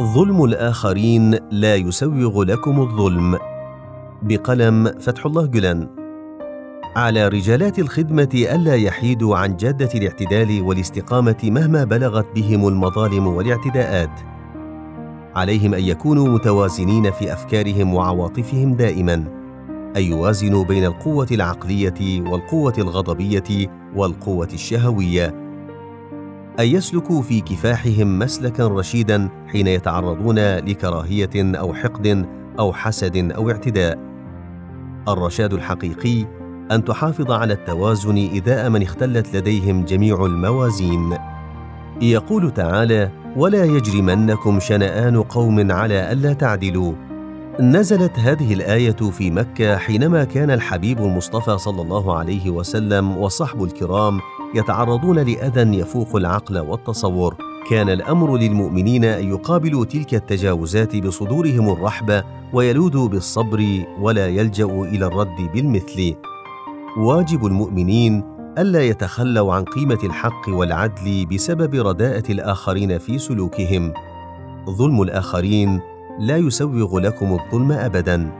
ظلم الآخرين لا يسوغ لكم الظلم. بقلم فتح الله جلان. على رجالات الخدمة ألا يحيدوا عن جادة الاعتدال والاستقامة مهما بلغت بهم المظالم والاعتداءات. عليهم أن يكونوا متوازنين في أفكارهم وعواطفهم دائما. أن يوازنوا بين القوة العقلية والقوة الغضبية والقوة الشهوية. أن يسلكوا في كفاحهم مسلكا رشيدا حين يتعرضون لكراهية أو حقد أو حسد أو اعتداء. الرشاد الحقيقي أن تحافظ على التوازن إذا من اختلت لديهم جميع الموازين. يقول تعالى: ولا يجرمنكم شنآن قوم على ألا تعدلوا. نزلت هذه الآية في مكة حينما كان الحبيب المصطفى صلى الله عليه وسلم وصحب الكرام يتعرضون لأذى يفوق العقل والتصور. كان الأمر للمؤمنين أن يقابلوا تلك التجاوزات بصدورهم الرحبة ويلوذوا بالصبر ولا يلجأوا إلى الرد بالمثل. واجب المؤمنين ألا يتخلوا عن قيمة الحق والعدل بسبب رداءة الآخرين في سلوكهم. ظلم الآخرين لا يسوغ لكم الظلم ابدا.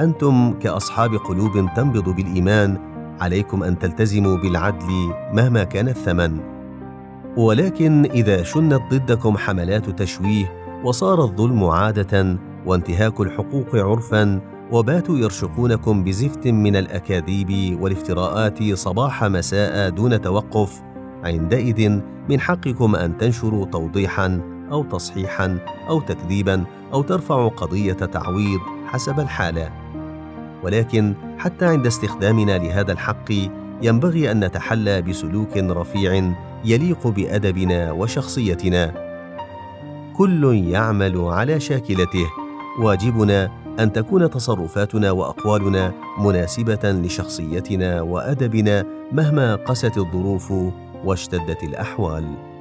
أنتم كأصحاب قلوب تنبض بالإيمان عليكم أن تلتزموا بالعدل مهما كان الثمن. ولكن إذا شنت ضدكم حملات تشويه وصار الظلم عادة وانتهاك الحقوق عرفا وباتوا يرشقونكم بزفت من الأكاذيب والافتراءات صباح مساء دون توقف عندئذ من حقكم أن تنشروا توضيحا أو تصحيحا أو تكذيبا أو ترفعوا قضية تعويض حسب الحالة. ولكن حتى عند استخدامنا لهذا الحق ينبغي أن نتحلى بسلوك رفيع يليق بأدبنا وشخصيتنا. كل يعمل على شاكلته. واجبنا أن تكون تصرفاتنا وأقوالنا مناسبة لشخصيتنا وأدبنا مهما قست الظروف واشتدت الأحوال.